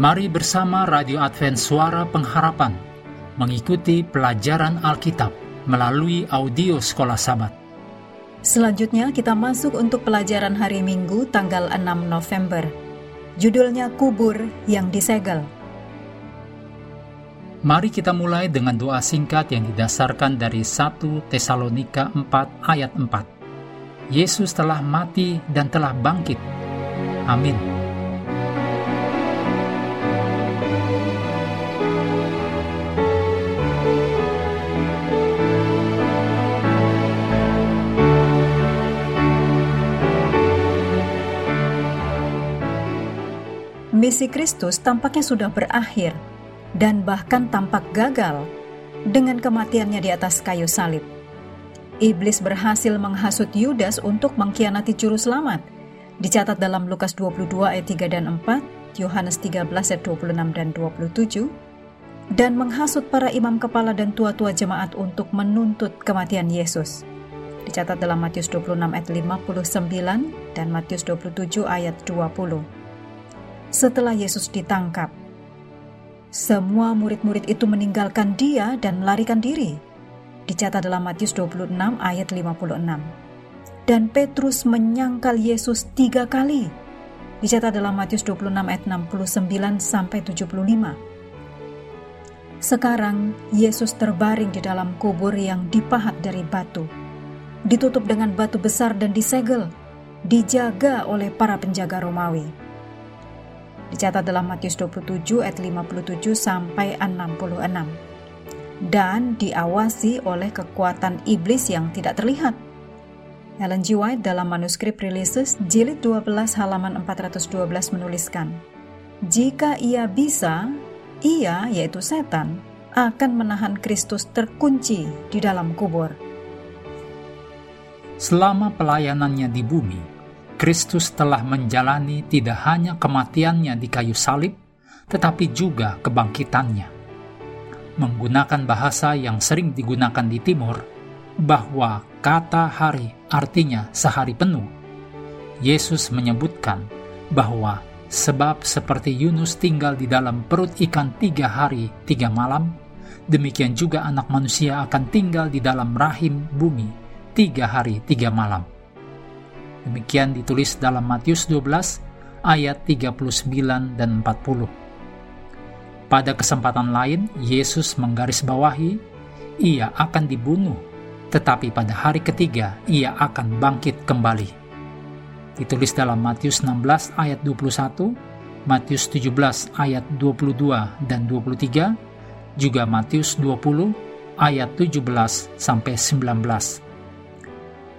Mari bersama Radio Advent Suara Pengharapan mengikuti pelajaran Alkitab melalui audio Sekolah Sabat. Selanjutnya kita masuk untuk pelajaran hari Minggu tanggal 6 November. Judulnya Kubur yang Disegel. Mari kita mulai dengan doa singkat yang didasarkan dari 1 Tesalonika 4 ayat 4. Yesus telah mati dan telah bangkit. Amin. Misi Kristus tampaknya sudah berakhir dan bahkan tampak gagal dengan kematiannya di atas kayu salib. Iblis berhasil menghasut Yudas untuk mengkhianati juru selamat. Dicatat dalam Lukas 22 ayat 3 dan 4, Yohanes 13 ayat 26 dan 27, dan menghasut para imam kepala dan tua-tua jemaat untuk menuntut kematian Yesus. Dicatat dalam Matius 26 ayat 59 dan Matius 27 ayat 20 setelah Yesus ditangkap. Semua murid-murid itu meninggalkan dia dan melarikan diri. Dicatat dalam Matius 26 ayat 56. Dan Petrus menyangkal Yesus tiga kali. Dicatat dalam Matius 26 ayat 69 sampai 75. Sekarang Yesus terbaring di dalam kubur yang dipahat dari batu. Ditutup dengan batu besar dan disegel, dijaga oleh para penjaga Romawi dicatat dalam Matius 27 ayat 57 sampai 66 dan diawasi oleh kekuatan iblis yang tidak terlihat. Ellen G. White dalam manuskrip Releases jilid 12 halaman 412 menuliskan, Jika ia bisa, ia, yaitu setan, akan menahan Kristus terkunci di dalam kubur. Selama pelayanannya di bumi, Kristus telah menjalani tidak hanya kematiannya di kayu salib, tetapi juga kebangkitannya. Menggunakan bahasa yang sering digunakan di Timur, bahwa kata hari artinya sehari penuh. Yesus menyebutkan bahwa sebab seperti Yunus tinggal di dalam perut ikan tiga hari tiga malam, demikian juga anak manusia akan tinggal di dalam rahim bumi tiga hari tiga malam. Demikian ditulis dalam Matius 12 ayat 39 dan 40. Pada kesempatan lain, Yesus menggarisbawahi, ia akan dibunuh, tetapi pada hari ketiga ia akan bangkit kembali. Ditulis dalam Matius 16 ayat 21, Matius 17 ayat 22 dan 23, juga Matius 20 ayat 17 sampai 19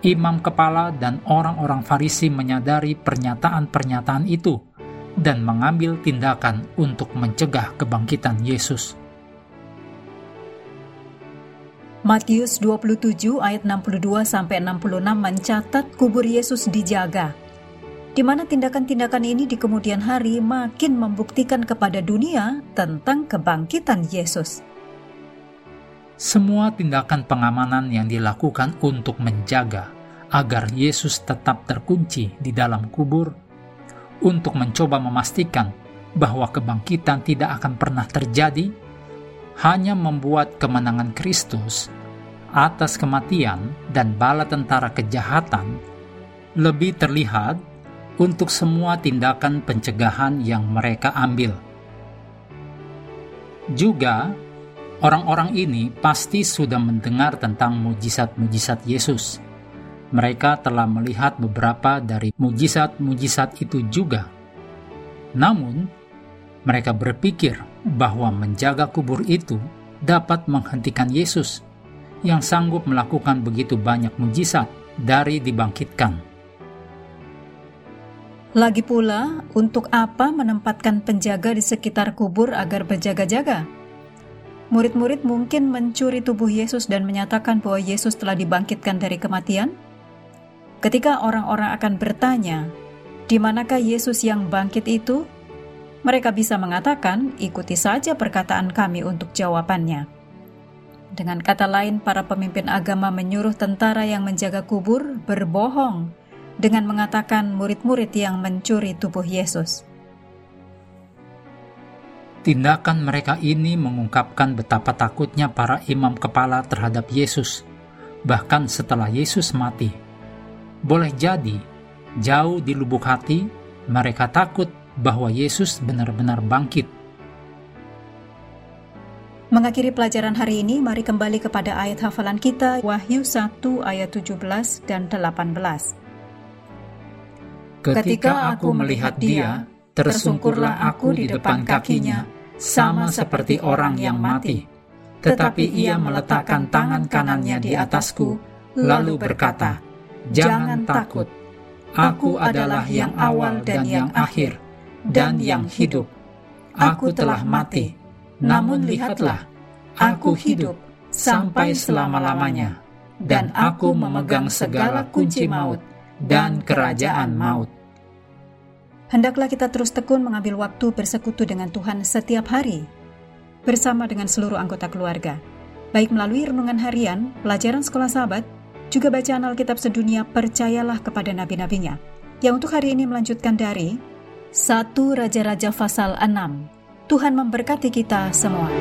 imam kepala dan orang-orang Farisi menyadari pernyataan-pernyataan itu dan mengambil tindakan untuk mencegah kebangkitan Yesus. Matius 27 ayat 62 sampai 66 mencatat kubur Yesus dijaga. Di mana tindakan-tindakan ini di kemudian hari makin membuktikan kepada dunia tentang kebangkitan Yesus. Semua tindakan pengamanan yang dilakukan untuk menjaga agar Yesus tetap terkunci di dalam kubur, untuk mencoba memastikan bahwa kebangkitan tidak akan pernah terjadi, hanya membuat kemenangan Kristus atas kematian dan bala tentara kejahatan lebih terlihat untuk semua tindakan pencegahan yang mereka ambil. Juga, Orang-orang ini pasti sudah mendengar tentang mujizat-mujizat Yesus. Mereka telah melihat beberapa dari mujizat-mujizat itu juga. Namun, mereka berpikir bahwa menjaga kubur itu dapat menghentikan Yesus yang sanggup melakukan begitu banyak mujizat dari dibangkitkan. Lagi pula, untuk apa menempatkan penjaga di sekitar kubur agar berjaga-jaga? Murid-murid mungkin mencuri tubuh Yesus dan menyatakan bahwa Yesus telah dibangkitkan dari kematian? Ketika orang-orang akan bertanya, "Di manakah Yesus yang bangkit itu?" Mereka bisa mengatakan, "Ikuti saja perkataan kami untuk jawabannya." Dengan kata lain, para pemimpin agama menyuruh tentara yang menjaga kubur berbohong dengan mengatakan murid-murid yang mencuri tubuh Yesus. Tindakan mereka ini mengungkapkan betapa takutnya para imam kepala terhadap Yesus, bahkan setelah Yesus mati. Boleh jadi, jauh di lubuk hati, mereka takut bahwa Yesus benar-benar bangkit. Mengakhiri pelajaran hari ini, mari kembali kepada ayat hafalan kita, Wahyu 1 ayat 17 dan 18. Ketika aku melihat dia, tersungkurlah aku di depan kakinya, sama seperti orang yang mati. Tetapi ia meletakkan tangan kanannya di atasku, lalu berkata, "Jangan takut, aku adalah yang awal dan yang akhir, dan yang hidup. Aku telah mati, namun lihatlah, aku hidup sampai selama-lamanya, dan aku memegang segala kunci maut dan kerajaan maut." Hendaklah kita terus tekun mengambil waktu bersekutu dengan Tuhan setiap hari, bersama dengan seluruh anggota keluarga, baik melalui renungan harian, pelajaran sekolah sahabat, juga bacaan Alkitab sedunia percayalah kepada nabi-nabinya, yang untuk hari ini melanjutkan dari 1 Raja-Raja pasal 6. Tuhan memberkati kita semua.